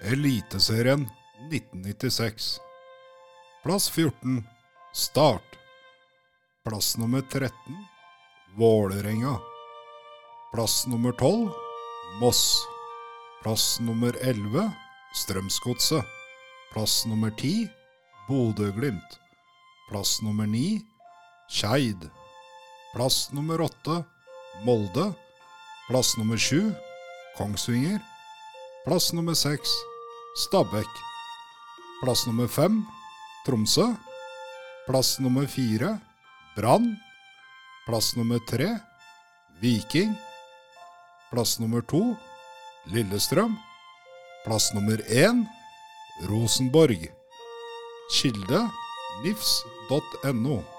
Eliteserien 1996. Plass 14 Start. Plass nummer 13 Vålerenga. Plass nummer 12 Moss. Plass nummer 11 Strømsgodset. Plass nummer 10 Bodø-Glimt. Plass nummer 9 Skeid. Plass nummer åtte Molde. Plass nummer sju Kongsvinger. Plass nummer seks Stabekk. Plass nummer fem Tromsø. Plass nummer fire Brann. Plass nummer tre Viking. Plass nummer to Lillestrøm. Plass nummer én Rosenborg. Kilde nifs.no.